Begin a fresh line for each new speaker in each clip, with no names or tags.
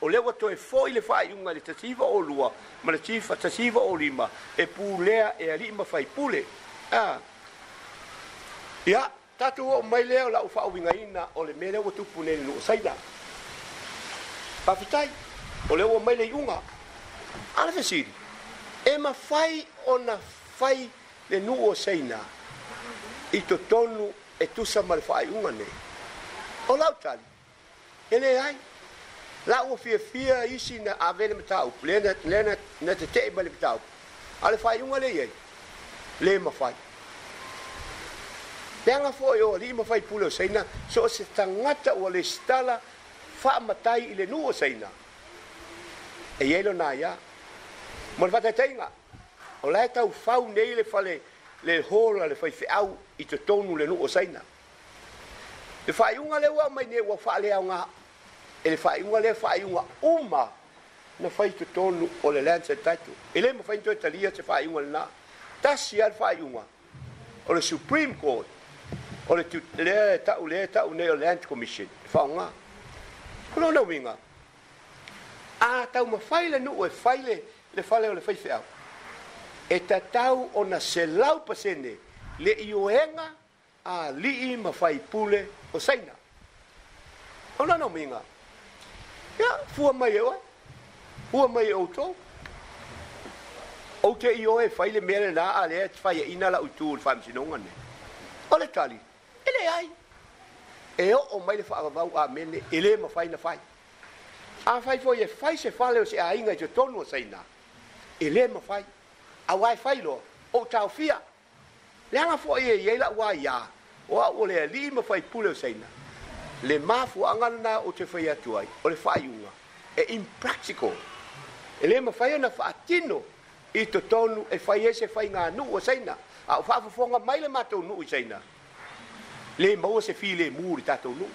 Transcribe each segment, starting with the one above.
o le wato e foi le fai unga le tasiva o lua, ma le tifa tasiva o lima, e pu lea e a lima fai pule. Ah. Ia, tatu o mai lea o la ufa o winga ina o le mele wato pune ni nuo saida. Pafitai, o le wato mai le unga, ala te siri, e ma fai o na fai le nuo saina, i to tonu e tusa ma le fai unga ne. O lautani, ele ai, la u fi fi i si na avele mata u plena plena na te te bale mata u ale fai un ale ye le ma fai benga fo yo li ma fai pulo seina so se tangata u le stala fa matai ile nu o seina e yelo na ya mo fa te tenga o le ta u fa u nei le fale le hola le fai fe au i te tonu le nu o seina e fai un ale wa mai ne wa fa le au e le faaiuga lea faaiuga uma na faitotonu o le lance taito e lē mafai nito e talia se faaiuga lenā tasi a le faaiuga o le supreme court o le lea e taʻu lea e taʻu nei o lance commission e faaogā kolona uiga a taumafai lanuu e faile le fale o le faifeʻau e tatau ona selau pasene le ioega alii mafai pule o saina o lona uiga Ia, fua mai ewa. Fua mai e auto. O te iho e faile mele na a lea te faia ina la utu e le fam sinonga ne. O le tali, ele ai. E o o mai le fa avavau e a mene, ele ma fai na fai. A fai fo ye fai se fale o se a inga jo tonu o sei na. Ele ma fai. A wai fai lo, o tau fia. Lea ma fo ye ye la wai ya. O a ole a li ma fai pule o sei na le mafu angana o te whai atu ai, o le whai unga, e impractical. E le ma whai ona whaatino i to tonu e whai ese whai ngā nu o saina, a o whaafu whonga mai le mātou nu o saina. Le ma se whi le mūri tātou nu.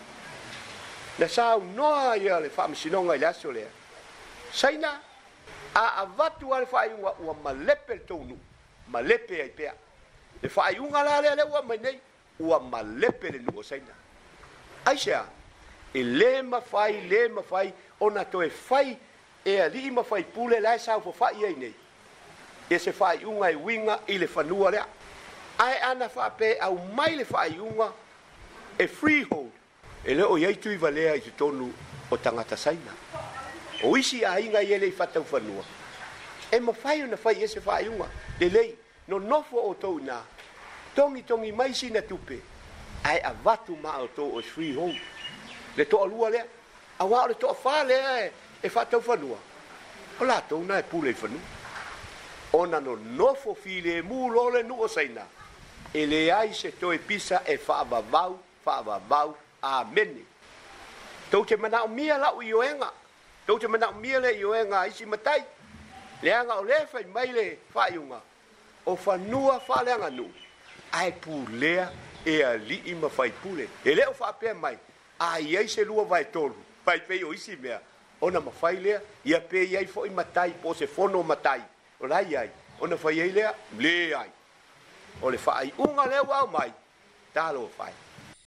Na sā unoa ia le whaam sinonga i le aso lea. Saina, a avatu a le whai unga ua malepe le tonu, malepe ai pea. Le whai unga lā lea lea ua mai nei, ua malepe le nu o saina aise a e lē mafai lē mafai ona toe fai e alii mafai pule lae saufofaʻi ai nei ia e se faaiʻuga e uiga i le fanua lea ae ana faapē au mai le faaiʻuga e freehold e lē o iai tuivalea i totonu o tagata saina o isi aiga ia e lei fatau fanua e mafai ona fai ia e se faaiʻuga lelei nonofo outou inā togitogi mai sina tupe ai a vatu ma o to o shui ho le to alua le a wa le to fa le e fa to fa lua o la to na e pule fa nu ona no no fo file mu lo le nu o saina e le ai se to e pisa e fa ba bau fa ba bau amen to te mana o mia la o yoenga to te mana o mia le yoenga ai si matai le anga o le fa mai le fa yunga o fa nu fa le anga nu ai pu lea e ali i ma fai pule. E leo fa pe mai. A iei se lua vai tolu. Fai pe o isi mea. Ona ma fai lea. Ia pe iei fo i matai po se fono matai. O lai iei. Ona fai iei lea. Le iei. O le fai unga leo au mai. Talo fai.